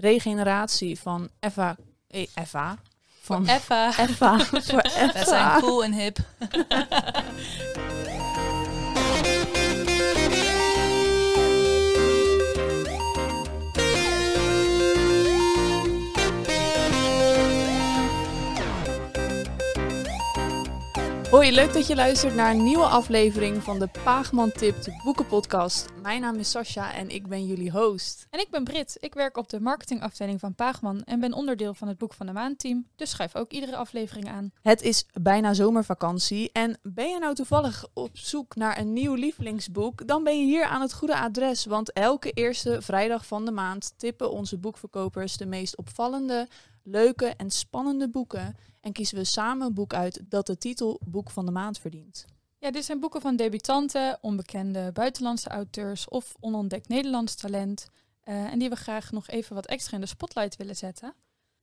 Regeneratie van Eva. eh, Eva. Van Effa. Eva. Voor We zijn Eva. cool en hip. Hoi, leuk dat je luistert naar een nieuwe aflevering van de Paagman Tipt boekenpodcast. Mijn naam is Sascha en ik ben jullie host. En ik ben Brit. Ik werk op de marketingafdeling van Paagman en ben onderdeel van het Boek van de Maand team. Dus schrijf ook iedere aflevering aan. Het is bijna zomervakantie en ben je nou toevallig op zoek naar een nieuw lievelingsboek, dan ben je hier aan het goede adres, want elke eerste vrijdag van de maand tippen onze boekverkopers de meest opvallende, leuke en spannende boeken en kiezen we samen een boek uit dat de titel Boek van de Maand verdient. Ja, dit zijn boeken van debutanten, onbekende buitenlandse auteurs of onontdekt Nederlands talent. eh, en die we graag nog even wat extra in de spotlight willen zetten.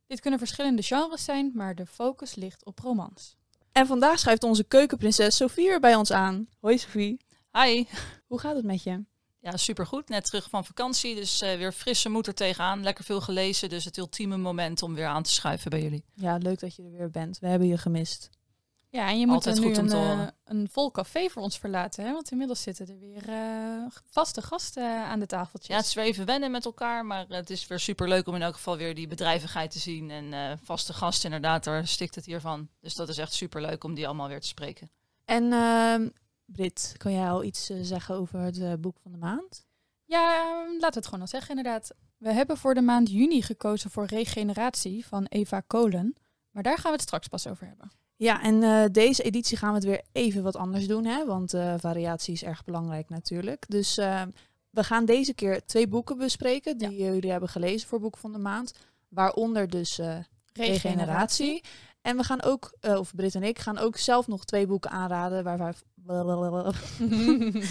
Dit kunnen verschillende genres zijn, maar de focus ligt op romans. En vandaag schuift onze keukenprinses Sophie er bij ons aan. Hoi Sophie, Hi. hoe gaat het met je? Ja, supergoed. Net terug van vakantie, dus eh, weer frisse moed er tegenaan. Lekker veel gelezen, dus het ultieme moment om weer aan te schuiven bij jullie. Ja, leuk dat je er weer bent. We hebben je gemist. Ja, en je moet Altijd er nu goed om een, te eh, een vol café voor ons verlaten, hè? want inmiddels zitten er weer eh, vaste gasten aan de tafeltjes. Ja, het is weer even wennen met elkaar, maar het is weer superleuk om in elk geval weer die bedrijvigheid te zien. En eh, vaste gast inderdaad, daar stikt het hiervan. Dus dat is echt superleuk om die allemaal weer te spreken. En ehm Brit, kan jij al iets eh, zeggen over het eh, boek van de maand? Ja, ehm, laten we het gewoon al zeggen inderdaad. We hebben voor de maand juni gekozen voor Regeneratie van Eva Kolen. Maar daar gaan we het straks pas over hebben. Ja, en eh, deze editie gaan we het weer even wat anders doen, hè? want variatie is erg belangrijk natuurlijk. Dus we gaan deze keer twee boeken bespreken die jullie hebben gelezen voor Boek van de Maand. Waaronder dus Regeneratie. En we gaan ook, eh, of Brit en ik, gaan ook zelf nog twee boeken aanraden waar wij,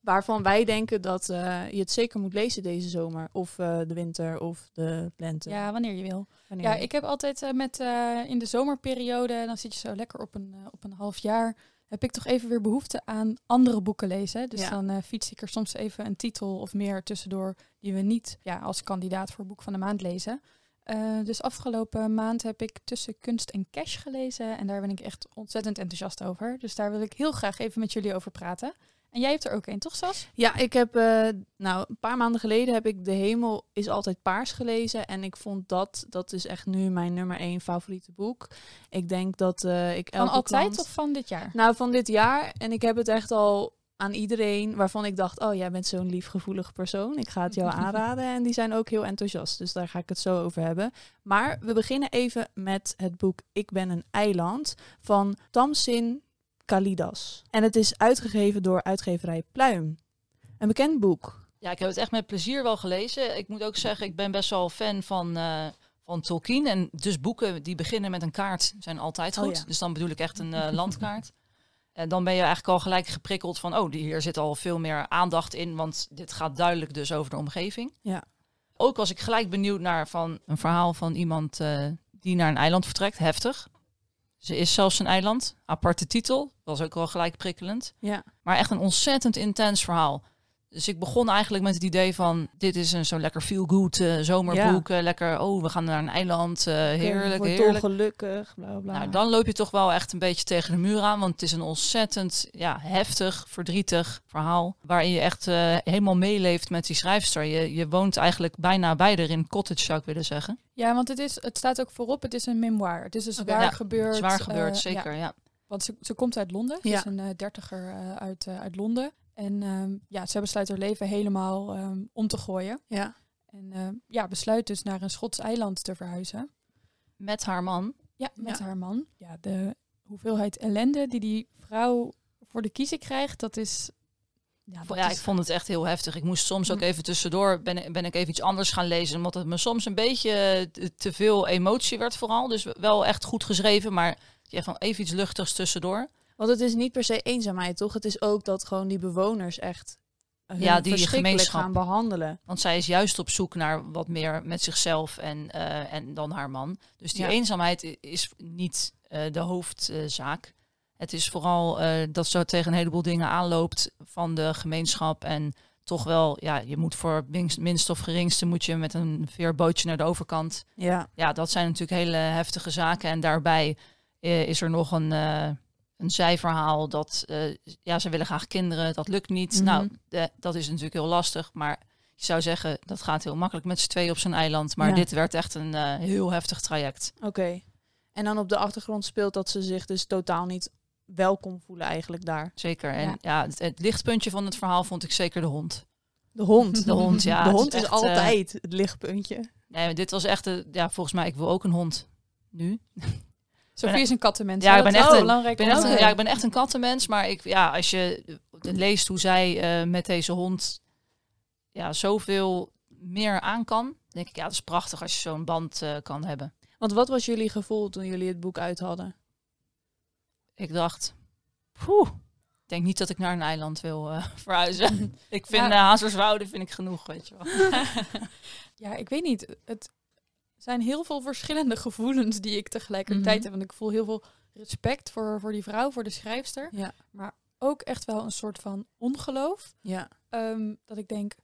waarvan wij denken dat eh, je het zeker moet lezen deze zomer. Of eh, de winter of de lente. Ja, wanneer je wil. wanneer Ja, je- ik heb altijd met in de zomerperiode, dan zit je zo lekker op een, op een half jaar, heb ik toch even weer behoefte aan andere boeken lezen. Dus Ja. dan eh, fiets ik er soms even een titel of meer tussendoor die we niet ja, als kandidaat voor boek van de maand lezen. Eh, dus afgelopen maand heb ik tussen kunst en cash gelezen en daar ben ik echt ontzettend enthousiast over. Dus daar wil ik heel graag even met jullie over praten. En jij hebt er ook een, toch Sas? Ja, ik heb, eh, nou, een paar maanden geleden heb ik De Hemel is altijd paars gelezen. En ik vond dat, dat is echt nu mijn nummer één favoriete boek. Ik denk dat eh, ik elke Van altijd klant- of van dit jaar? Nou, van dit jaar. En ik heb het echt al aan iedereen waarvan ik dacht, oh, jij bent zo'n liefgevoelig persoon. Ik ga het jou aanraden. En die zijn ook heel enthousiast. Dus daar ga ik het zo over hebben. Maar we beginnen even met het boek Ik ben een eiland van Tamsin Kalidas. En het is uitgegeven door uitgeverij Pluim. Een bekend boek. Ja, ik heb het echt met plezier wel gelezen. Ik moet ook zeggen, ik ben best wel fan van, eh, van Tolkien. En dus boeken die beginnen met een kaart zijn altijd Oh goed. ja. Dus dan bedoel ik echt een eh, landkaart. En dan ben je eigenlijk al gelijk geprikkeld van, oh, die- hier zit al veel meer aandacht in. Want dit gaat duidelijk dus over de omgeving. Ja. Ook was ik gelijk benieuwd naar van een verhaal van iemand eh, die naar een eiland vertrekt. Heftig. Ze is zelfs een eiland. Aparte titel. Was ook wel gelijk prikkelend. Ja. Maar echt een ontzettend intens verhaal. Dus ik begon eigenlijk met het idee van... dit is een zo'n lekker feel-good eh, zomerboek. eh, lekker, oh, we gaan naar een eiland. eh, heerlijk, Wordt heerlijk. dolgelukkig, bla bla. Nou, dan loop je toch wel echt een beetje tegen de muur aan. Want het is een ontzettend ja, heftig, verdrietig verhaal. Waarin je echt helemaal meeleeft met die schrijfster. Je, je woont eigenlijk bijna bij haar in cottage, zou ik willen zeggen. Ja, want het, is, het staat ook voorop, het is een memoir. Het is een Oké, zwaar ja, gebeurd. Zwaar gebeurd, zeker, ja. ja. want ze, ze komt uit Londen. Ze Ja. is een dertiger uit, uit Londen. En ehm, ja, ze besluit haar leven helemaal ehm, om te gooien. Ja. En ehm, ja, besluit dus naar een Schots eiland te verhuizen. Met haar man. Ja, met Ja. haar man. Ja, de hoeveelheid ellende die die vrouw voor de kiezen krijgt, dat is... Ja, dat Ja, is- ik vond het echt heel heftig. Ik moest soms ook Hm. even tussendoor, ben, ben ik even iets anders gaan lezen. Omdat het me soms een beetje eh, te- te veel emotie werd vooral. Dus wel echt goed geschreven, maar ja, van even iets luchtigs tussendoor. Want het is niet per se eenzaamheid, toch? Het is ook dat gewoon die bewoners echt hun Ja, die gemeenschap. gaan behandelen. Want zij is juist op zoek naar wat meer met zichzelf en, eh, en dan haar man. Dus die Ja. eenzaamheid is niet eh, de hoofdzaak. het is vooral eh, dat ze tegen een heleboel dingen aanloopt van de gemeenschap. En toch wel, ja, je moet voor minst, of geringste moet je met een veerbootje naar de overkant. Ja. Ja, dat zijn natuurlijk hele heftige zaken. En daarbij eh, is er nog een, eh, een zijverhaal dat, eh, ja, ze willen graag kinderen, dat lukt niet. Mhm. Nou, de- dat is natuurlijk heel lastig, maar je zou zeggen, dat gaat heel makkelijk met z'n tweeën op zo'n eiland. Maar Ja. dit werd echt een eh, heel heftig traject. Oké. En dan op de achtergrond speelt dat ze zich dus totaal niet welkom voelen eigenlijk daar. Zeker. En Ja. ja, het, het lichtpuntje van het verhaal vond ik zeker de hond. De hond. De hond, ja. de hond is, echt, eh, altijd het lichtpuntje. nee, dit was echt, een- ja, volgens mij, ik wil ook een hond. Nu. Sofie is een kattenmens. Ja, ik ben echt een- belangrijk Ik ben, echt om, een, ja, ik ben echt een kattenmens, maar ik, ja, als je leest hoe zij eh, met deze hond ja, zoveel meer aan kan, denk ik, ja, dat is prachtig als je zo'n band eh, kan hebben. Want wat was jullie gevoel toen jullie het boek uit hadden? Ik dacht, poeh, ik denk niet dat ik naar een eiland wil eh, verhuizen. ik vind Ja. ja. Hazerswoude vind ik genoeg, weet je wel. Ja, ik weet niet. Het zijn heel veel verschillende gevoelens die ik tegelijkertijd Mhm. heb. Want ik voel heel veel respect voor, voor die vrouw, voor de schrijfster. Ja. Maar ook echt wel een soort van ongeloof. Ja. Ehm, dat ik denk,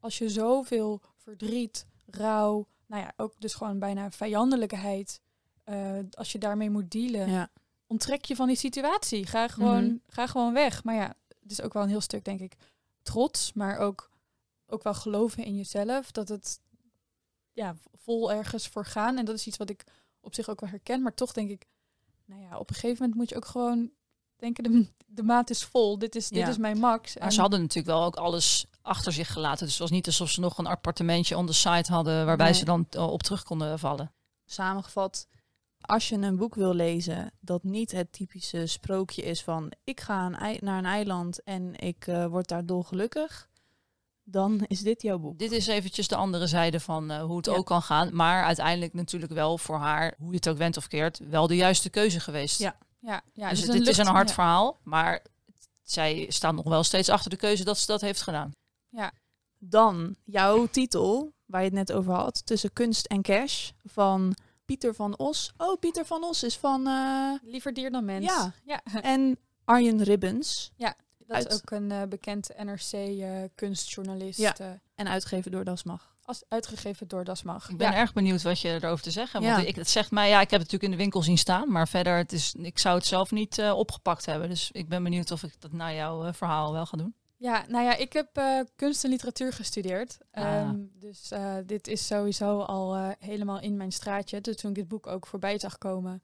als je zoveel verdriet, rouw, nou ja, ook dus gewoon bijna vijandelijkheid, eh, als je daarmee moet dealen, ja. onttrek je van die situatie. Ga gewoon, Mhm. ga gewoon weg. Maar ja, het is ook wel een heel stuk, denk ik, trots, maar ook, ook wel geloven in jezelf. Dat het ja, vol ergens voor gaan. En dat is iets wat ik op zich ook wel herken. Maar toch denk ik, nou ja, op een gegeven moment moet je ook gewoon denken, de, de maat is vol. Dit is, dit is mijn max. Maar En- ze hadden natuurlijk wel ook alles achter zich gelaten. Dus het was niet alsof ze nog een appartementje on the site hadden waarbij Nee. ze dan eh, op terug konden vallen. Samengevat, als je een boek wil lezen dat niet het typische sprookje is van ik ga een naar een eiland en ik eh, word daar dolgelukkig, dan is dit jouw boek. Dit is eventjes de andere zijde van eh, hoe het Ja. ook kan gaan. Maar uiteindelijk natuurlijk wel voor haar, hoe je het ook went of keert, wel de juiste keuze geweest. Ja. ja, ja, dus dus dit dan is een hard ja. verhaal. Maar zij staan nog wel steeds achter de keuze dat ze dat heeft gedaan. Dan jouw titel, waar je het net over had, tussen kunst en cash, van Pieter van Os. Oh, Pieter van Os is van... eh, Liever dier dan mens. Ja. ja. en Arjen Ribbens. Dat Uit- is ook een eh, bekend NRC-kunstjournalist. Ja. eh, En uitgegeven door Das Mag. als uitgegeven door Das Mag. Ik ben ja. erg benieuwd wat je erover te zeggen hebt. Ja. Want ik, het zegt mij, ja, ik heb het natuurlijk in de winkel zien staan. Maar verder, het is, ik zou het zelf niet eh, opgepakt hebben. Dus ik ben benieuwd of ik dat na jouw eh, verhaal wel ga doen. Ja, nou ja, ik heb eh, kunst en literatuur gestudeerd. Ah. Ehm, dus eh, dit is sowieso al eh, helemaal in mijn straatje. Dus toen ik dit boek ook voorbij zag komen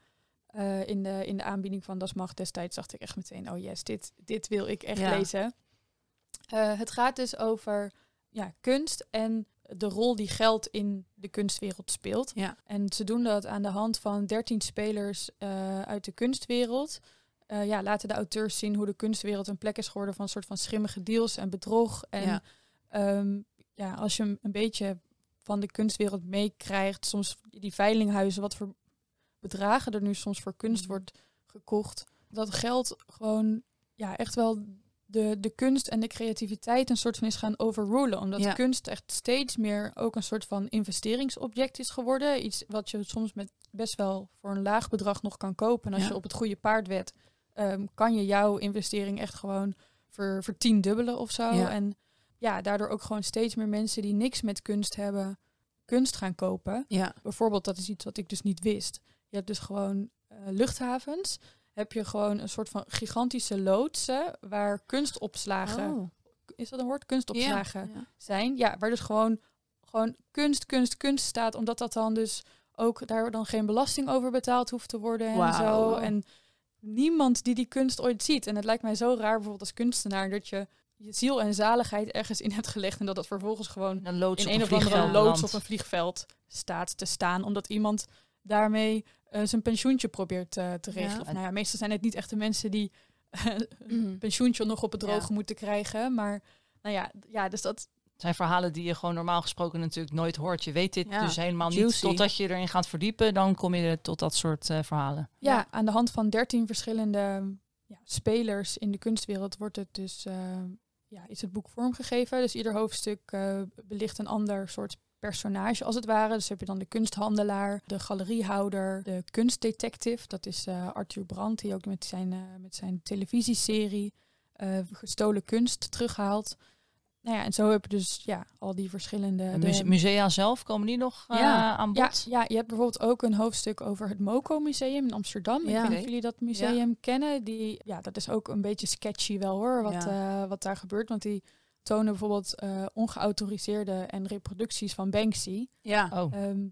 eh, in, de, in de aanbieding van Das Mag destijds, dacht ik echt meteen, oh yes, dit, dit wil ik echt Ja. lezen. Eh, het gaat dus over ja, kunst en de rol die geld in de kunstwereld speelt. Ja. En ze doen dat aan de hand van 13 spelers eh, uit de kunstwereld. Ja, laten de auteurs zien hoe de kunstwereld een plek is geworden van een soort van schimmige deals en bedrog. En Ja. ja, ja als je een beetje van de kunstwereld meekrijgt, soms die veilinghuizen, wat voor bedragen er nu soms voor kunst Mhm. wordt gekocht, dat geld gewoon ja, echt wel de, de kunst en de creativiteit een soort van is gaan overrulen. Omdat Ja. kunst echt steeds meer ook een soort van investeringsobject is geworden. Iets wat je soms met best wel voor een laag bedrag nog kan kopen. En als Ja. je op het goede paard wet, ehm, kan je jouw investering echt gewoon ver, vertiendubbelen of zo. Ja. En ja, daardoor ook gewoon steeds meer mensen die niks met kunst hebben, kunst gaan kopen. Ja. Bijvoorbeeld, dat is iets wat ik dus niet wist. Je hebt dus gewoon eh, luchthavens. Heb je gewoon een soort van gigantische loodsen waar kunstopslagen, Oh. is dat een woord? Kunstopslagen Ja. zijn. Ja, waar dus gewoon, gewoon kunst, kunst, kunst staat. Omdat dat dan dus ook daar dan geen belasting over betaald hoeft te worden en zo. En niemand die die kunst ooit ziet. En het lijkt mij zo raar bijvoorbeeld als kunstenaar dat je je ziel en zaligheid ergens in hebt gelegd en dat dat vervolgens gewoon in een of andere loods op een vliegveld staat te staan, omdat iemand daarmee eh, zijn pensioentje probeert eh, te regelen. Ja. Of, nou ja, meestal zijn het niet echt de mensen die een Mhm. pensioentje nog op het droge Ja. moeten krijgen, maar nou ja, ja, dus dat Het zijn verhalen die je gewoon normaal gesproken natuurlijk nooit hoort. Je weet dit Ja, dus helemaal niet. juicy. Totdat je erin gaat verdiepen, dan kom je tot dat soort eh, verhalen. ja, Ja. aan de hand van dertien verschillende ja, spelers in de kunstwereld wordt het dus eh, ja, is het boek vormgegeven. Dus ieder hoofdstuk eh, belicht een ander soort personage als het ware. Dus heb je dan de kunsthandelaar, de galeriehouder, de kunstdetective. Dat is eh, Arthur Brandt, die ook met zijn, eh, met zijn televisieserie eh, Gestolen Kunst terughaalt. nou ja, en zo heb je dus ja, al die verschillende... En de- muse- musea zelf, komen die nog eh, Ja. aan bod? ja, je hebt bijvoorbeeld ook een hoofdstuk over het MoCo Museum in Amsterdam. Ik Ja. weet niet of jullie dat museum kennen. Die, ja, dat is ook een beetje sketchy wel hoor, wat, Ja. eh, wat daar gebeurt. Want die tonen bijvoorbeeld eh, ongeautoriseerde en reproducties van Banksy. Ja. Oh, Ehm,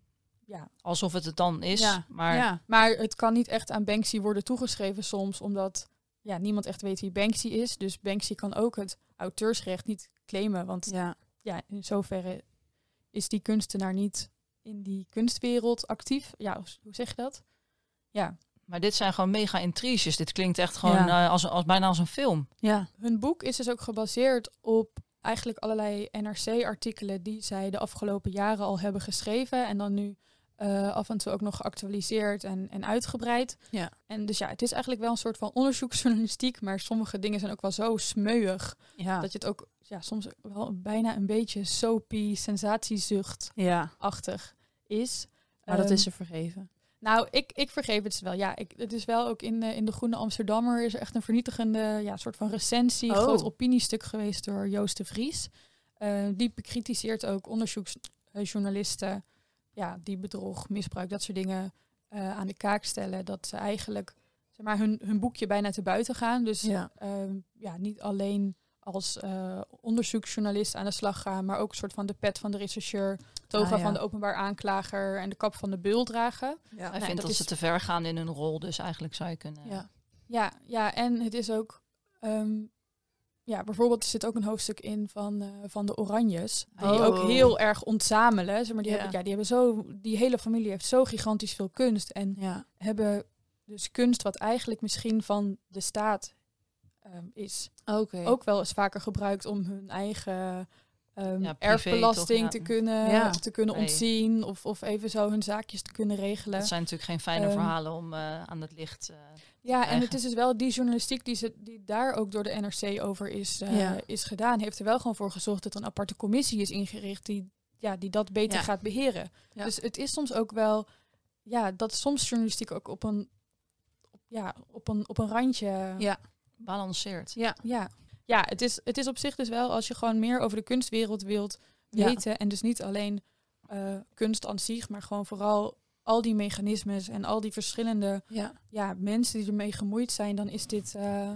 ja, alsof het het dan is. Ja. Maar ja. Maar het kan niet echt aan Banksy worden toegeschreven soms, omdat ja, niemand echt weet wie Banksy is. Dus Banksy kan ook het auteursrecht niet claimen, want ja. ja, in zoverre is die kunstenaar niet in die kunstwereld actief. Ja, hoe- zeg je dat? Ja, Maar dit zijn gewoon mega intriges. Dit klinkt echt gewoon Ja. eh, als, als, bijna als een film. Ja. hun boek is dus ook gebaseerd op eigenlijk allerlei NRC-artikelen die zij de afgelopen jaren al hebben geschreven en dan nu eh, af en toe ook nog geactualiseerd en, en uitgebreid. Ja. En dus ja, het is eigenlijk wel een soort van onderzoeksjournalistiek, maar sommige dingen zijn ook wel zo smeuig Ja. dat je het ook ja, soms wel bijna een beetje soapy, sensatiezucht-achtig ja. is. Maar dat Ehm, is ze vergeven. Nou, ik, ik vergeef het ze wel. Ja, ik, het is wel ook in de, in de Groene Amsterdammer is er echt een vernietigende ja, soort van recensie, Oh. groot opiniestuk geweest door Joost de Vries. Eh, die bekritiseert ook onderzoeksjournalisten ja, die bedrog, misbruik, dat soort dingen eh, aan de kaak stellen. Dat ze eigenlijk zeg maar, hun, hun boekje bijna te buiten gaan. Dus Ja. ehm, ja, niet alleen als eh, onderzoeksjournalist aan de slag gaan, maar ook een soort van de pet van de rechercheur, toga Ah, ja. van de openbaar aanklager en de kap van de beul dragen. Ja. Hij nee, vindt dat dat, is- ze te ver gaan in hun rol. Dus eigenlijk zou je kunnen... Ja. Ja, ja, en het is ook. ehm, ja, bijvoorbeeld er zit ook een hoofdstuk in van, eh, van de Oranjes. Die Oh. ook heel erg ontzamelen. Zeg maar, die, Ja. hebben, ja, die hebben zo. Die hele familie heeft zo gigantisch veel kunst. En Ja. hebben dus kunst wat eigenlijk misschien van de staat ehm, is. Oké. Ook wel eens vaker gebruikt om hun eigen ehm, Ja, erfbelasting toch, ja. te kunnen, Ja. te kunnen Nee. ontzien. Of, of even zo hun zaakjes te kunnen regelen. Dat zijn natuurlijk geen fijne Ehm, verhalen om eh, aan het licht... eh, Ja, en het is dus wel die journalistiek die, ze, die daar ook door de NRC over is, eh, Ja. is gedaan, heeft er wel gewoon voor gezorgd dat er een aparte commissie is ingericht die, ja, die dat beter Ja. gaat beheren. Ja. Dus het is soms ook wel, ja, dat soms journalistiek ook op een, op, ja, op een, op een randje. Ja. balanceert. Ja. Ja, ja het, is, het is op zich dus wel, als je gewoon meer over de kunstwereld wilt Ja. weten, en dus niet alleen eh, kunst aan zich, maar gewoon vooral al die mechanismes en al die verschillende Ja. ja, mensen die ermee gemoeid zijn, dan is dit eh,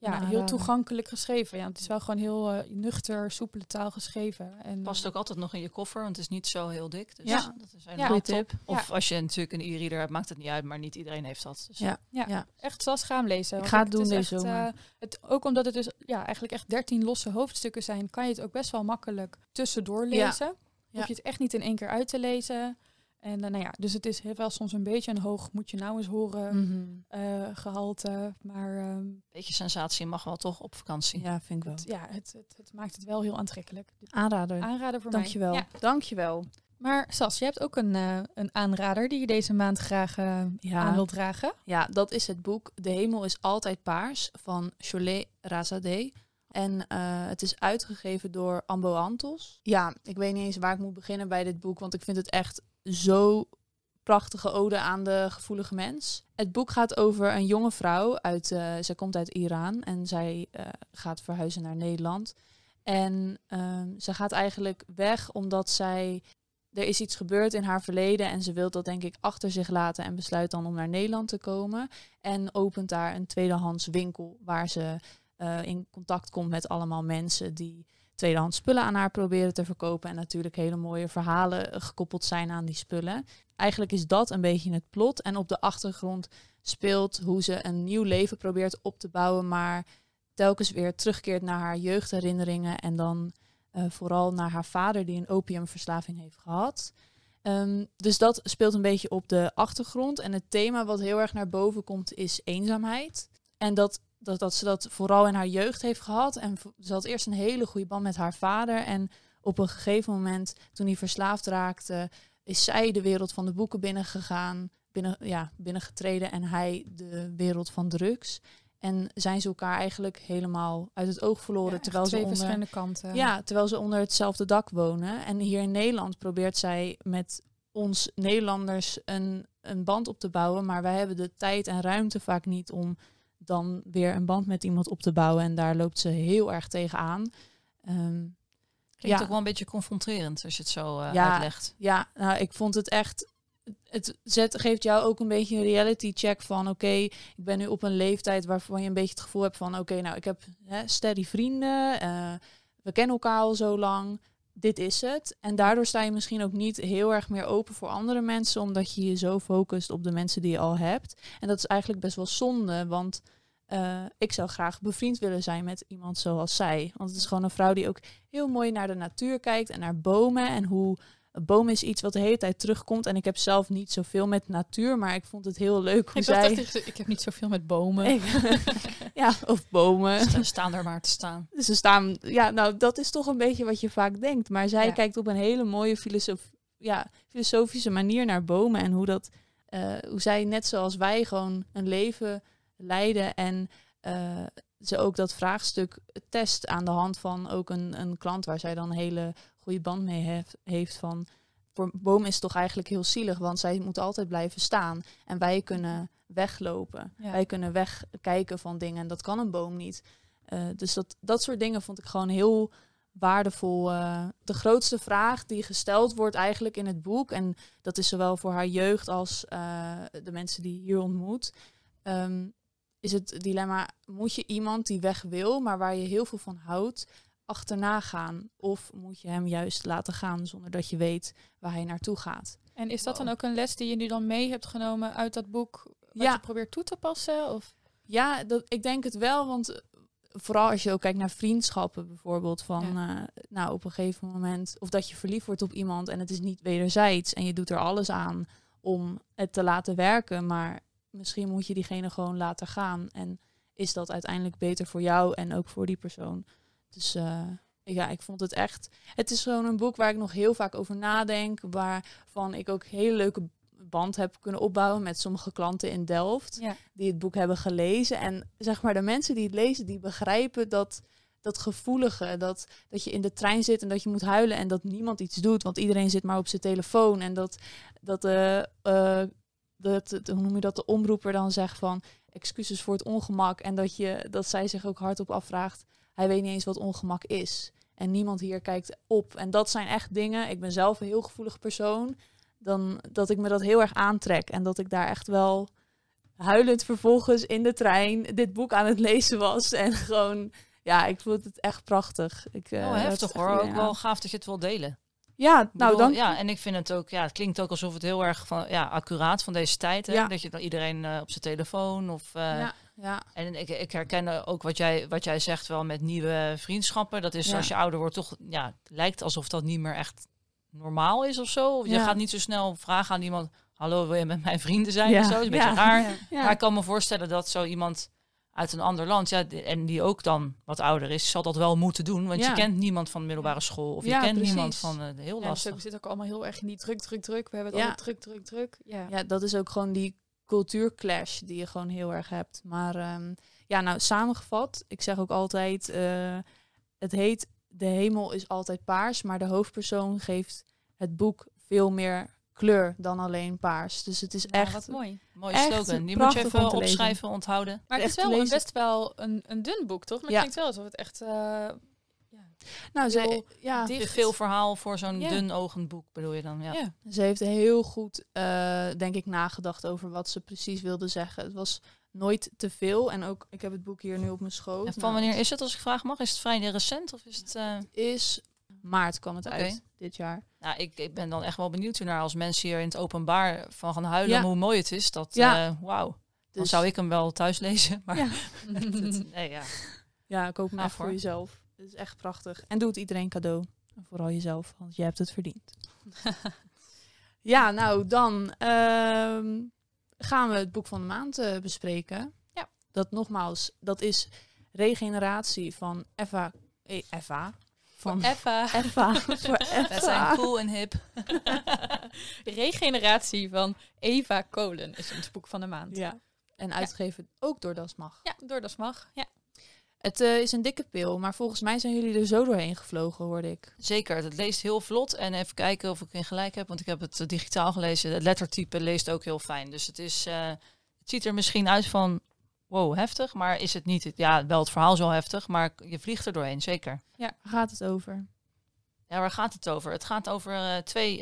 ja, Nou, heel eh, toegankelijk geschreven. Ja, het is wel gewoon heel eh, nuchter, soepele taal geschreven. En, Past eh, ook altijd nog in je koffer, want het is niet zo heel dik. Dus Ja. dat is Goeie top. tip. Of als je natuurlijk een e-reader hebt, maakt het niet uit, maar niet iedereen heeft dat. Dus Ja. ja, ja. echt zoals gaan lezen. Ik Want ga het doen is deze echt, zomer. het, ook omdat het dus ja, eigenlijk echt dertien losse hoofdstukken zijn, kan je het ook best wel makkelijk tussendoor Ja. lezen. Ja. Hoef je het echt niet in één keer uit te lezen. En dan, nou ja, dus het is heel wel soms een beetje een hoog, moet je nou eens horen, Mhm. eh, gehalte. Maar ehm, beetje sensatie mag wel toch op vakantie. Ja, vind ik wel. het, ja, het, het, het maakt het wel heel aantrekkelijk. Aanrader. aanrader voor Dankjewel. mij. Ja. Dankjewel. Maar Sas, je hebt ook een, eh, een aanrader die je deze maand graag eh, Ja. aan wilt dragen. Ja, dat is het boek De Hemel is altijd paars van Cholet Razadeh. En eh, het is uitgegeven door Ambo Antos. Ja, ik weet niet eens waar ik moet beginnen bij dit boek, want ik vind het echt zo prachtige ode aan de gevoelige mens. Het boek gaat over een jonge vrouw uit, eh zij komt uit Iran en zij eh, gaat verhuizen naar Nederland. En ehm, ze gaat eigenlijk weg omdat zij er is iets gebeurd in haar verleden en ze wil dat denk ik achter zich laten en besluit dan om naar Nederland te komen. En opent daar een tweedehands winkel waar ze eh, in contact komt met allemaal mensen die tweedehands spullen aan haar proberen te verkopen. En natuurlijk hele mooie verhalen eh, gekoppeld zijn aan die spullen. Eigenlijk is dat een beetje het plot. En op de achtergrond speelt hoe ze een nieuw leven probeert op te bouwen, maar telkens weer terugkeert naar haar jeugdherinneringen en dan eh, vooral naar haar vader die een opiumverslaving heeft gehad. Ehm, dus dat speelt een beetje op de achtergrond. En het thema wat heel erg naar boven komt is eenzaamheid. En dat, dat, dat ze dat vooral in haar jeugd heeft gehad. En ze had eerst een hele goede band met haar vader. En op een gegeven moment, toen hij verslaafd raakte, is zij de wereld van de boeken binnengegaan, binnen, ja, binnengetreden en hij de wereld van drugs. En zijn ze elkaar eigenlijk helemaal uit het oog verloren. Ja, terwijl ze onder, verschillende kanten. ja, terwijl ze onder hetzelfde dak wonen. En hier in Nederland probeert zij met ons Nederlanders een, een band op te bouwen. Maar wij hebben de tijd en ruimte vaak niet om dan weer een band met iemand op te bouwen. En daar loopt ze heel erg tegenaan. Ehm Klinkt Ja. ook wel een beetje confronterend als je het zo eh, Ja. uitlegt. Ja, nou, ik vond het echt. Het zet, geeft jou ook een beetje een reality check van oké, ik ben nu op een leeftijd waarvan je een beetje het gevoel hebt van oké, nou ik heb hè, steady vrienden, eh, we kennen elkaar al zo lang, dit is het. En daardoor sta je misschien ook niet heel erg meer open voor andere mensen, omdat je je zo focust op de mensen die je al hebt. En dat is eigenlijk best wel zonde, want eh, ik zou graag bevriend willen zijn met iemand zoals zij. Want het is gewoon een vrouw die ook heel mooi naar de natuur kijkt en naar bomen en hoe een boom is iets wat de hele tijd terugkomt. En ik heb zelf niet zoveel met natuur, maar ik vond het heel leuk hoe Ik, dacht zij... echt, ik heb niet zoveel met bomen. Ik- ja, of bomen. Sta- Staan er maar te staan. Dus ze staan, ja, nou, dat is toch een beetje wat je vaak denkt. Maar zij Ja. kijkt op een hele mooie filosof, ja, filosofische manier naar bomen en hoe dat, eh, hoe zij net zoals wij gewoon een leven leiden en eh, ze ook dat vraagstuk test aan de hand van ook een, een klant waar zij dan hele goede band mee heeft, heeft van voor boom is het toch eigenlijk heel zielig, want zij moeten altijd blijven staan en wij kunnen weglopen. Ja. Wij kunnen wegkijken van dingen en dat kan een boom niet. Eh, dus dat, dat soort dingen vond ik gewoon heel waardevol. eh. de grootste vraag die gesteld wordt eigenlijk in het boek, en dat is zowel voor haar jeugd als eh, de mensen die hier ontmoet, ehm, is het dilemma: moet je iemand die weg wil, maar waar je heel veel van houdt, achterna gaan? Of moet je hem juist laten gaan zonder dat je weet waar hij naartoe gaat? En is dat dan ook een les die je nu dan mee hebt genomen uit dat boek? Wat Ja. je probeert toe te passen? Of? Ja, dat, ik denk het wel, want eh, vooral als je ook kijkt naar vriendschappen bijvoorbeeld, van eh, nou op een gegeven moment, of dat je verliefd wordt op iemand en het is niet wederzijds en je doet er alles aan om het te laten werken, maar misschien moet je diegene gewoon laten gaan en is dat uiteindelijk beter voor jou en ook voor die persoon. Dus eh, ja, ik vond het echt, het is gewoon een boek waar ik nog heel vaak over nadenk, waarvan ik ook hele leuke band heb kunnen opbouwen met sommige klanten in Delft Ja. die het boek hebben gelezen. En zeg maar, de mensen die het lezen, die begrijpen dat, dat gevoelige. Dat, dat je in de trein zit en dat je moet huilen en dat niemand iets doet. Want iedereen zit maar op zijn telefoon. En dat, dat, dat, dat- hoe noem je dat, de omroeper dan zegt van excuses voor het ongemak. En dat, je, dat zij zich ook hardop afvraagt, hij weet niet eens wat ongemak is. En niemand hier kijkt op. En dat zijn echt dingen. Ik ben zelf een heel gevoelig persoon. Dan dat ik me dat heel erg aantrek. En dat ik daar echt wel huilend vervolgens in de trein dit boek aan het lezen was. En gewoon, ja, ik vond het echt prachtig. Ik, eh, Oh, raad heftig hoor. Ook wel gaaf dat je het wil delen. Ja, nou bedoel, dan. Ja, en ik vind het ook, ja, het klinkt ook alsof het heel erg van, ja, accuraat van deze tijd. Hè? Ja. Dat je dan iedereen eh, op zijn telefoon of. eh, ja, ja, En ik, ik herken ook wat jij, wat jij zegt wel met nieuwe vriendschappen. Dat is Ja. als je ouder wordt toch, ja, het lijkt alsof dat niet meer echt normaal is of zo. Je Ja. gaat niet zo snel vragen aan iemand, hallo, wil je met mijn vrienden zijn Ja. of zo? Dat is een beetje raar. ja. Maar ik kan me voorstellen dat zo iemand uit een ander land, ja, en die ook dan wat ouder is, zal dat wel moeten doen. Want Ja. je kent niemand van de middelbare school of je kent precies. niemand van, eh, heel Ja, lastig. we zitten ook allemaal heel erg in die druk, druk, druk. We hebben het Ja. allemaal druk, druk, druk. Ja. ja, dat is ook gewoon die cultuurclash die je gewoon heel erg hebt. Maar ehm, ja, nou samengevat, ik zeg ook altijd, eh, het heet De hemel is altijd paars, maar de hoofdpersoon geeft het boek veel meer kleur dan alleen paars. Dus het is Nou, echt wat mooi. Mooie echt slogan. Die moet je even opschrijven, onthouden. Maar het is wel best wel een, een dun boek, toch? Maar Ja. het klinkt wel alsof het echt... eh, Nou, Heel ze, ja, dicht. Te veel verhaal voor zo'n Ja. dun ogend boek, bedoel je dan? Ja. ja. ze heeft heel goed, eh, denk ik, nagedacht over wat ze precies wilde zeggen. Het was nooit te veel. En ook, ik heb het boek hier nu op mijn schoot. En van Nou, wanneer is het, als ik vragen mag? Is het vrij recent of is het... eh, Het is maart kwam het uit dit jaar. Nou, ik, ik ben dan echt wel benieuwd naar als mensen hier in het openbaar van gaan huilen Ja. hoe mooi het is. Dat, Ja. eh, wauw. Dan Dus- zou ik hem wel thuis lezen. Maar Ja. nee, ja. Ja, koop hem echt voor jezelf. Het is echt prachtig. En doe het iedereen cadeau. En vooral jezelf, want je hebt het verdiend. ja, nou dan ehm, gaan we het boek van de maand eh, bespreken. Ja. Dat nogmaals, dat is Regeneratie van Eva. Eh, Eva. Van Eva. Eva. voor Dat zijn Eva. cool en hip. Regeneratie van Eva Kolen is ons boek van de maand. Ja. En uitgegeven ook door Das Mag. Ja, door dat mag. Ja. Het eh, is een dikke pil, maar volgens mij zijn jullie er zo doorheen gevlogen, hoorde ik. Zeker, het leest heel vlot. En even kijken of ik in gelijk heb, want ik heb het eh, digitaal gelezen. Het lettertype leest ook heel fijn. Dus het, is, eh, het ziet er misschien uit van, wow, heftig. Maar is het niet, ja, wel het verhaal is wel heftig, maar je vliegt er doorheen, zeker. Waar gaat het over? Ja, waar gaat het over? Het gaat over twee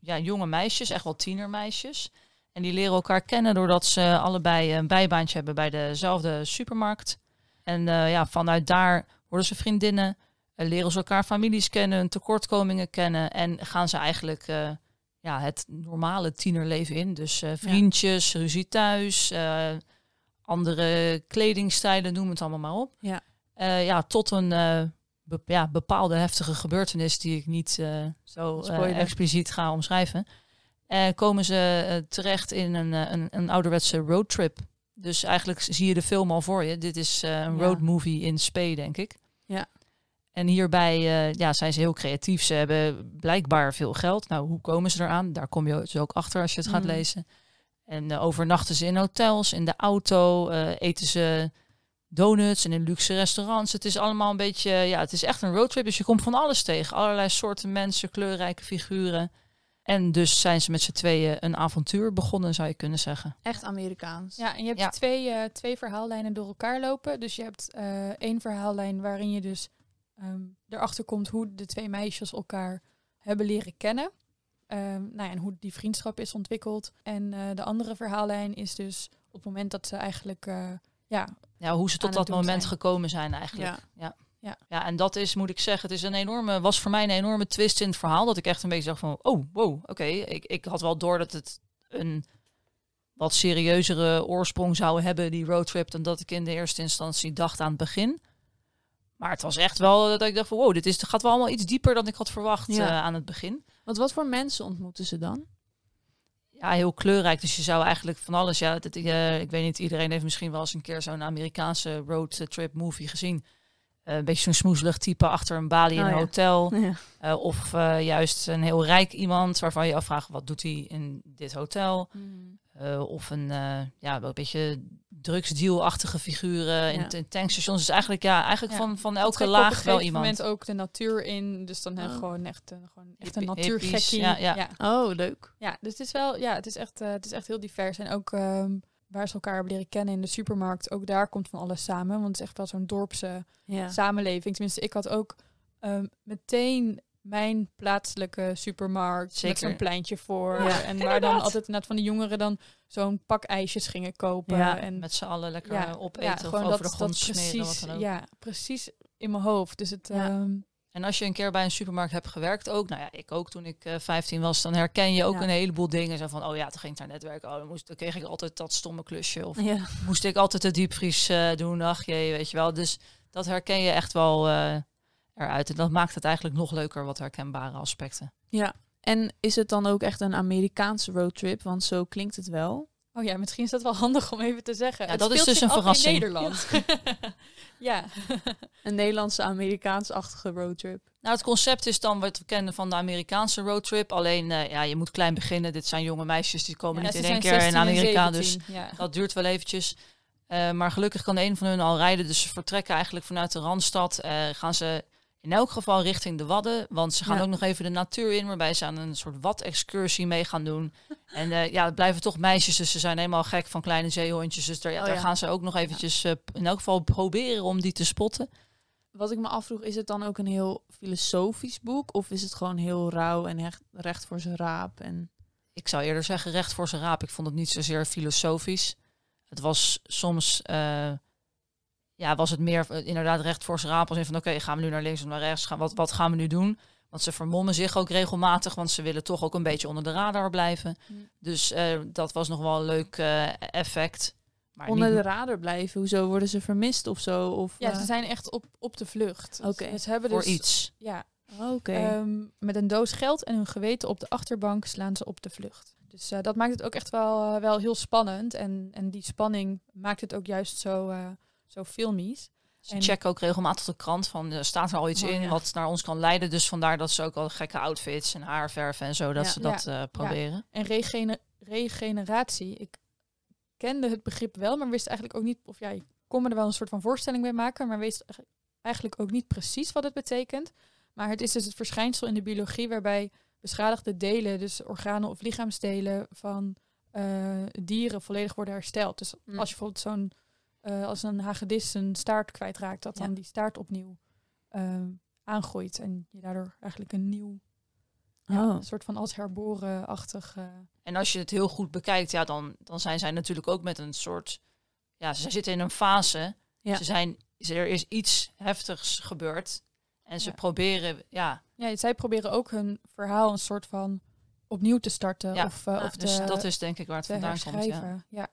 ja, jonge meisjes, echt wel tienermeisjes. En die leren elkaar kennen doordat ze allebei een bijbaantje hebben bij dezelfde supermarkt. En eh, ja, vanuit daar worden ze vriendinnen, eh, leren ze elkaar families kennen, hun tekortkomingen kennen. En gaan ze eigenlijk eh, ja, het normale tienerleven in. Dus vriendjes, ruzie thuis, andere kledingstijlen, noem het allemaal maar op. Ja. Ja, tot een be- ja, bepaalde heftige gebeurtenis die ik niet zo expliciet ga omschrijven. Komen ze terecht in een, een, een ouderwetse roadtrip. Dus eigenlijk zie je de film al voor je. Dit is eh, een road movie in spe, denk ik. Ja. En hierbij eh, ja, zijn ze heel creatief. Ze hebben blijkbaar veel geld. Nou, hoe komen ze eraan? Daar kom je dus ook achter als je het gaat Mhm. lezen. En eh, overnachten ze in hotels, in de auto, eten ze donuts en in luxe restaurants. Het is allemaal een beetje, ja, het is echt een roadtrip. Dus je komt van alles tegen. Allerlei soorten mensen, kleurrijke figuren. En dus zijn ze met z'n tweeën een avontuur begonnen, zou je kunnen zeggen. Echt Amerikaans. Ja, en je hebt Ja. Twee, eh, twee verhaallijnen door elkaar lopen. Dus je hebt eh, één verhaallijn waarin je dus ehm, erachter komt hoe de twee meisjes elkaar hebben leren kennen. Ehm, nou ja, en hoe die vriendschap is ontwikkeld. En eh, de andere verhaallijn is dus op het moment dat ze eigenlijk eh, ja, Ja, hoe ze tot dat moment zijn. gekomen zijn eigenlijk. Ja. Ja. Ja. ja, en dat is, moet ik zeggen, het is een enorme, was voor mij een enorme twist in het verhaal. Dat ik echt een beetje dacht van, oh, wow, oké. Ik, ik had wel door dat het een wat serieuzere oorsprong zou hebben, die roadtrip, dan dat ik in de eerste instantie dacht aan het begin. Maar het was echt wel dat ik dacht van, wow, dit is, gaat wel allemaal iets dieper dan ik had verwacht Ja. eh, aan het begin. Want wat voor mensen ontmoeten ze dan? Ja, heel kleurrijk. Dus je zou eigenlijk van alles. Ja, dat, eh, ik weet niet, iedereen heeft misschien wel eens een keer zo'n Amerikaanse roadtrip movie gezien. Eh, een beetje zo'n smoezelig type achter een balie in Oh, een ja. hotel. Ja. Eh, of eh, juist een heel rijk iemand waarvan je afvraagt wat doet hij in dit hotel. Eh, of een eh, ja, wel een beetje drugsdealachtige figuren in, Ja. in tankstations. Dus eigenlijk, ja, eigenlijk Ja. van, van trek elke op een laag wel iemand. moment ook de natuur in. Dus dan Oh. gewoon echt, gewoon echt een natuurgekkie. ja, ja. ja. Oh, leuk. Ja, dus het is wel, ja, het is echt, het is echt heel divers. En ook ehm, waar ze elkaar hebben leren kennen in de supermarkt, ook daar komt van alles samen. Want het is echt wel zo'n dorpse Ja. samenleving. Tenminste, ik had ook ehm, meteen mijn plaatselijke supermarkt met Zeker. zo'n pleintje voor. Ja, en waar dan altijd net van de jongeren dan zo'n pak ijsjes gingen kopen. Ja, en Met z'n allen lekker ja, eh, opeten of over dat, de grond dat smeren, wat precies, dan ook. Ja, precies in mijn hoofd. Dus het, Ja. En als je een keer bij een supermarkt hebt gewerkt ook, nou ja, ik ook toen ik eh 15 was, dan herken je ook Ja. een heleboel dingen. Zo van, oh ja, toen ging ik daar net werken, oh, dan, moest, dan kreeg ik altijd dat stomme klusje. Of Ja. moest ik altijd de diepvries eh, doen, ach jee, weet je wel. Dus dat herken je echt wel eh, eruit. En dat maakt het eigenlijk nog leuker, wat herkenbare aspecten. ja. En is het dan ook echt een Amerikaanse roadtrip? Want zo klinkt het wel. Oh ja, misschien is dat wel handig om even te zeggen. Ja, Het dat is dus een verrassing. In Nederland. ja. Een Nederlandse Amerikaans-achtige roadtrip. Nou, het concept is dan wat we kennen van de Amerikaanse roadtrip. Alleen, eh, ja, je moet klein beginnen. Dit zijn jonge meisjes, die komen Ja, niet in één keer in 16 en Amerika. Dus 17, ja. Dat duurt wel eventjes. Eh, maar gelukkig kan een van hun al rijden. Dus ze vertrekken eigenlijk vanuit de Randstad. Eh, gaan ze in elk geval richting de Wadden. Want ze gaan Ja. ook nog even de natuur in. Waarbij ze aan een soort Wad-excursie mee gaan doen. En eh, ja, het blijven toch meisjes. Dus ze zijn helemaal gek van kleine zeehondjes. Dus daar, ja, Oh daar ja. gaan ze ook nog eventjes eh, in elk geval proberen om die te spotten. Wat ik me afvroeg, is het dan ook een heel filosofisch boek? Of is het gewoon heel rauw en echt recht voor zijn raap? En... ik zou eerder zeggen recht voor zijn raap. Ik vond het niet zozeer filosofisch. Het was soms, eh, ja, was het meer inderdaad recht voor zijn raap. Als in van, oké, gaan we nu naar links of naar rechts? Gaan, wat, wat gaan we nu doen? Want ze vermommen zich ook regelmatig, want ze willen toch ook een beetje onder de radar blijven. Mm. Dus eh, dat was nog wel een leuk eh, effect. Maar Onder niet- de radar blijven? Hoezo worden ze vermist of zo? Of, Ja, eh, ze zijn echt op, op de vlucht. Oké. Dus Ze hebben voor dus, iets. Ja, Oké. ehm, met een doos geld en hun geweten op de achterbank slaan ze op de vlucht. Dus eh, dat maakt het ook echt wel, wel heel spannend. En, en die spanning maakt het ook juist zo, eh, zo filmisch. Ze En- checken ook regelmatig de krant van, eh, staat er al iets Oh, in ja. wat naar ons kan leiden. Dus vandaar dat ze ook al gekke outfits en haarverven en zo, dat Ja. ze dat eh, proberen. En regene- regeneratie, ik kende het begrip wel, maar wist eigenlijk ook niet, of ja, ik kon me er wel een soort van voorstelling bij maken, maar wist eigenlijk- eigenlijk ook niet precies wat het betekent. Maar het is dus het verschijnsel in de biologie waarbij beschadigde delen, dus organen of lichaamsdelen van eh, dieren volledig worden hersteld. Dus Mm. als je bijvoorbeeld zo'n, eh, als een hagedis zijn staart kwijtraakt, dat Ja. dan die staart opnieuw eh, aangroeit. En je daardoor eigenlijk een nieuw, ja, Oh. een soort van als herboren-achtig... eh, En als je het heel goed bekijkt, ja, dan, dan zijn zij natuurlijk ook met een soort. Ja, ze zitten in een fase. Ja. Ze zijn, er is iets heftigs gebeurd. En ze Ja. proberen, ja, ja, zij proberen ook hun verhaal een soort van opnieuw te starten. Ja, of, of dus te, dat is denk ik waar het vandaan komt. Ja. Ja.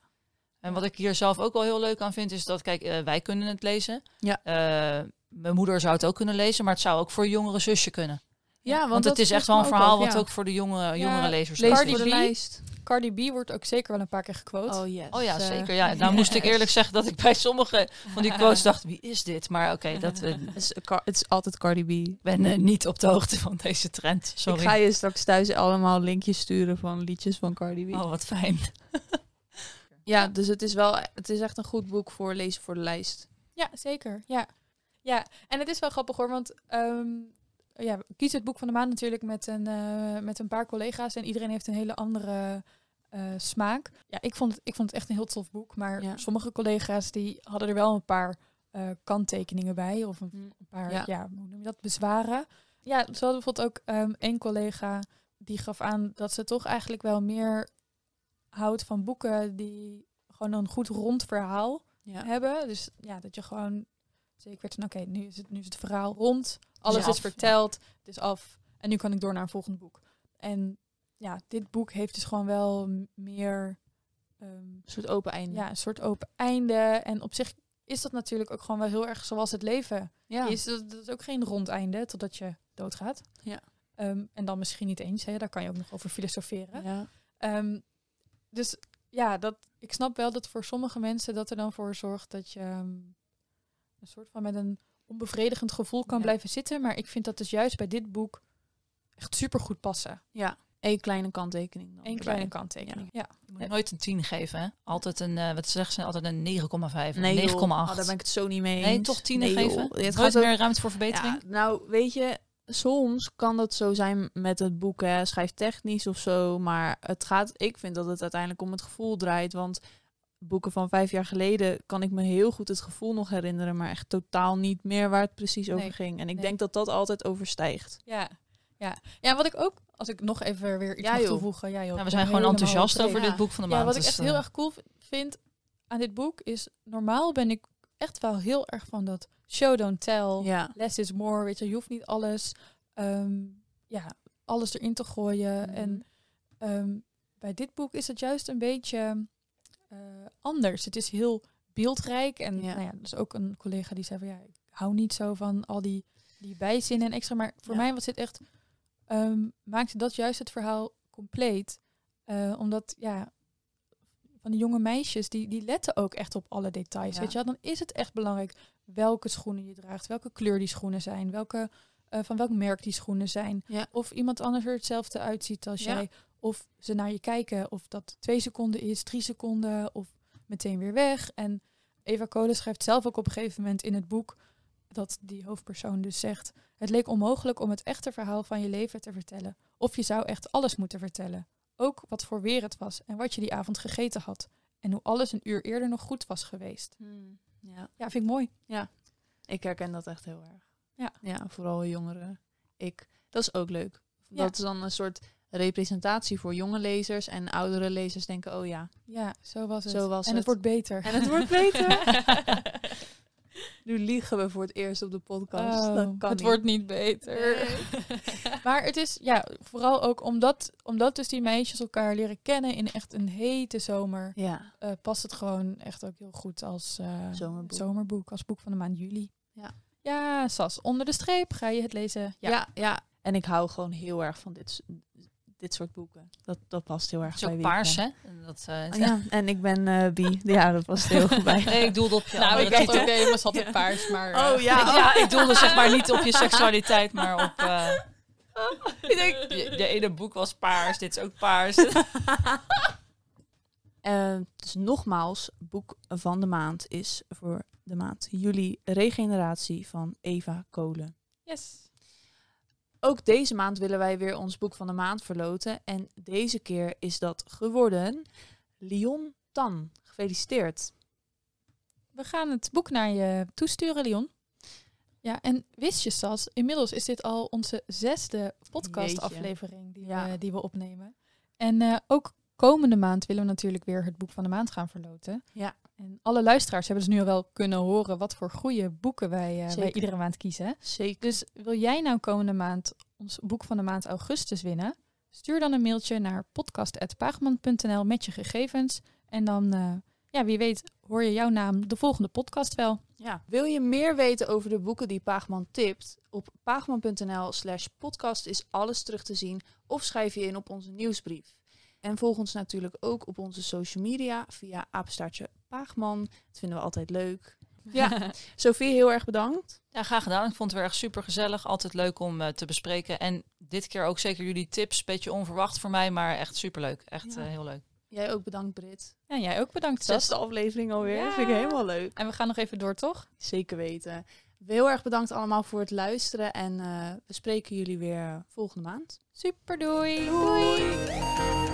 En wat ik hier zelf ook wel heel leuk aan vind, is dat, kijk, eh, wij kunnen het lezen. Ja. Eh, mijn moeder zou het ook kunnen lezen, maar het zou ook voor een jongere zusje kunnen. Ja, want, het is echt wel een verhaal op, wat ja. ook voor de jonge, jongere lezers Lees Cardi voor de B. lijst. Cardi B wordt ook zeker wel een paar keer gequote. Oh yes. Oh ja, Dus, eh, zeker. Ja, nou moest ik eerlijk zeggen dat ik bij sommige van die quotes dacht, wie is dit? Maar oké, dat Het is, Car- het is altijd Cardi B. ik ben niet op de hoogte van deze trend. Sorry. Ik ga je straks thuis allemaal linkjes sturen van liedjes van Cardi B. Oh, wat fijn. Ja, dus het is wel, het is echt een goed boek voor lezen voor de lijst. Ja, zeker. Ja. ja, en het is wel grappig hoor, want ehm, ja, we kiezen het boek van de maand natuurlijk met een, eh, met een paar collega's en iedereen heeft een hele andere eh, smaak. Ja, ik vond, het, ik vond het echt een heel tof boek, maar Ja. sommige collega's die hadden er wel een paar eh, kanttekeningen bij of een, een paar, Ja. ja. hoe noem je dat, bezwaren. Ja, zo hadden bijvoorbeeld ook ehm één collega die gaf aan dat ze toch eigenlijk wel meer houdt van boeken die gewoon een goed rond verhaal Ja. hebben. Dus ja, dat je gewoon zeker weet van oké, nu is het nu is het verhaal rond, alles Ja, is verteld, het is af en nu kan ik door naar een volgend boek. En ja, dit boek heeft dus gewoon wel meer ehm, Een soort open einde. ja, een soort open einde. En op zich is dat natuurlijk ook gewoon wel heel erg zoals het leven ja. is. Dat, dat is ook geen rond einde totdat je doodgaat. Ja. Ehm, en dan misschien niet eens, hè, daar kan je ook nog over filosoferen. Ja. Ehm, dus ja, dat, ik snap wel dat voor sommige mensen dat er dan voor zorgt dat je ehm, een soort van met een onbevredigend gevoel kan Ja. blijven zitten. Maar ik vind dat dus juist bij dit boek echt super goed passen. ja. Eén kleine kanttekening dan. Eén erbij. kleine kanttekening. Ja. Je moet nooit een 10 geven, hè? Altijd een, eh, wat zeggen ze, altijd een 9,5, Nee, 9,8. joh. Oh, daar ben ik het zo niet mee eens. nee, toch 10 Nee, joh. geven? Het Nooit gaat ook- meer ruimte voor verbetering? Ja, nou, weet je, soms kan dat zo zijn met het boek, hè, schrijftechnisch of zo. Maar het gaat, ik vind dat het uiteindelijk om het gevoel draait. Want boeken van vijf jaar geleden kan ik me heel goed het gevoel nog herinneren, maar echt totaal niet meer waar het precies over Nee, ging. En ik nee. denk dat dat altijd overstijgt. Ja. Ja. ja, wat ik ook, als ik nog even weer iets Ja, mag toevoegen. Ja, joh, Ja, ik we zijn gewoon enthousiast over dit boek van de maand. Ja, wat ik dus, echt eh, heel erg cool vind aan dit boek is, normaal ben ik echt wel heel erg van dat show, don't tell. Ja. less is more, weet je, je hoeft niet alles, ehm, ja, alles erin te gooien. Mhm. En ehm, bij dit boek is het juist een beetje eh, anders. Het is heel beeldrijk en Ja. nou ja, dus ook een collega die zei van ja, ik hou niet zo van al die, die bijzinnen en extra, maar voor Ja. mij was dit echt, ehm, maakte dat juist het verhaal compleet. Eh, omdat ja, van die jonge meisjes, die, die letten ook echt op alle details. Ja. Weet je? Dan is het echt belangrijk welke schoenen je draagt, welke kleur die schoenen zijn, welke, eh, van welk merk die schoenen zijn. Ja. Of iemand anders er hetzelfde uitziet als Ja. jij. Of ze naar je kijken, of dat twee seconden is, drie seconden, of meteen weer weg. En Eva Kolen schrijft zelf ook op een gegeven moment in het boek dat die hoofdpersoon dus zegt: Het leek onmogelijk om het echte verhaal van je leven te vertellen. Of je zou echt alles moeten vertellen. Ook wat voor weer het was en wat je die avond gegeten had. En hoe alles een uur eerder nog goed was geweest. Ja. Ja, vind ik mooi. Ik herken dat echt heel erg. Ja. Ja, vooral jongeren. Ik. Dat is ook leuk. Ja. Dat is dan een soort representatie voor jonge lezers en oudere lezers denken, oh ja. Ja, zo was het. Zo was en het het. wordt beter. En het wordt beter. nu liegen we voor het eerst op de podcast. Oh, dat kan het niet. wordt niet beter. maar het is ja, vooral ook omdat, omdat dus die meisjes elkaar leren kennen in echt een hete zomer. Ja, eh, past het gewoon echt ook heel goed als eh, Zomerboek. zomerboek, als boek van de maand juli. Ja. Ja, Sas, onder de streep ga je het lezen. ja. Ja, ja, En ik hou gewoon heel erg van dit, dit soort boeken. Dat, dat past heel erg Het is bij ik paars, hè? En Dat, eh, Oh, ja, en ik ben eh bi. Ja, dat past heel goed bij. Nee, ik doelde op je Nou, ik weet ook, nee, was altijd Ja. paars, maar... Oh eh, ja, Ja, ik doelde zeg maar niet op je seksualiteit, maar op... eh, ik denk, je, je ene boek was paars, dit is ook paars. Dus nogmaals, boek van de maand is voor de maand juli Regeneratie van Eva Kolen. Yes. Ook deze maand willen wij weer ons boek van de maand verloten. En deze keer is dat geworden Lion Tan. Gefeliciteerd. We gaan het boek naar je toesturen, Leon. Ja, en wist je, Sas, inmiddels is dit al onze zesde podcastaflevering die, Ja. we, die we opnemen. En eh, ook komende maand willen we natuurlijk weer het boek van de maand gaan verloten. Ja. En alle luisteraars hebben dus nu al wel kunnen horen wat voor goede boeken wij, eh, wij iedere maand kiezen. Zeker. Dus wil jij nou komende maand ons boek van de maand augustus winnen? Stuur dan een mailtje naar podcast.paagman.nl met je gegevens. En dan, eh, ja, wie weet, hoor je jouw naam de volgende podcast wel. Ja. Wil je meer weten over de boeken die Paagman tipt? Op paagman.nl slash podcast is alles terug te zien of schrijf je in op onze nieuwsbrief. En volg ons natuurlijk ook op onze social media via apenstaartje Paagman. Dat vinden we altijd leuk. Ja, Sophie, heel erg bedankt. Ja, graag gedaan. Ik vond het weer echt super gezellig. Altijd leuk om eh, te bespreken. En dit keer ook zeker jullie tips. Beetje onverwacht voor mij, maar echt super leuk. Echt Ja. eh, heel leuk. Jij ook bedankt, Brit. Ja, jij ook bedankt. Zesde aflevering alweer. Ja. Vind ik helemaal leuk. En we gaan nog even door, toch? Zeker weten. Heel erg bedankt allemaal voor het luisteren. En eh, we spreken jullie weer volgende maand. Super, doei! doei.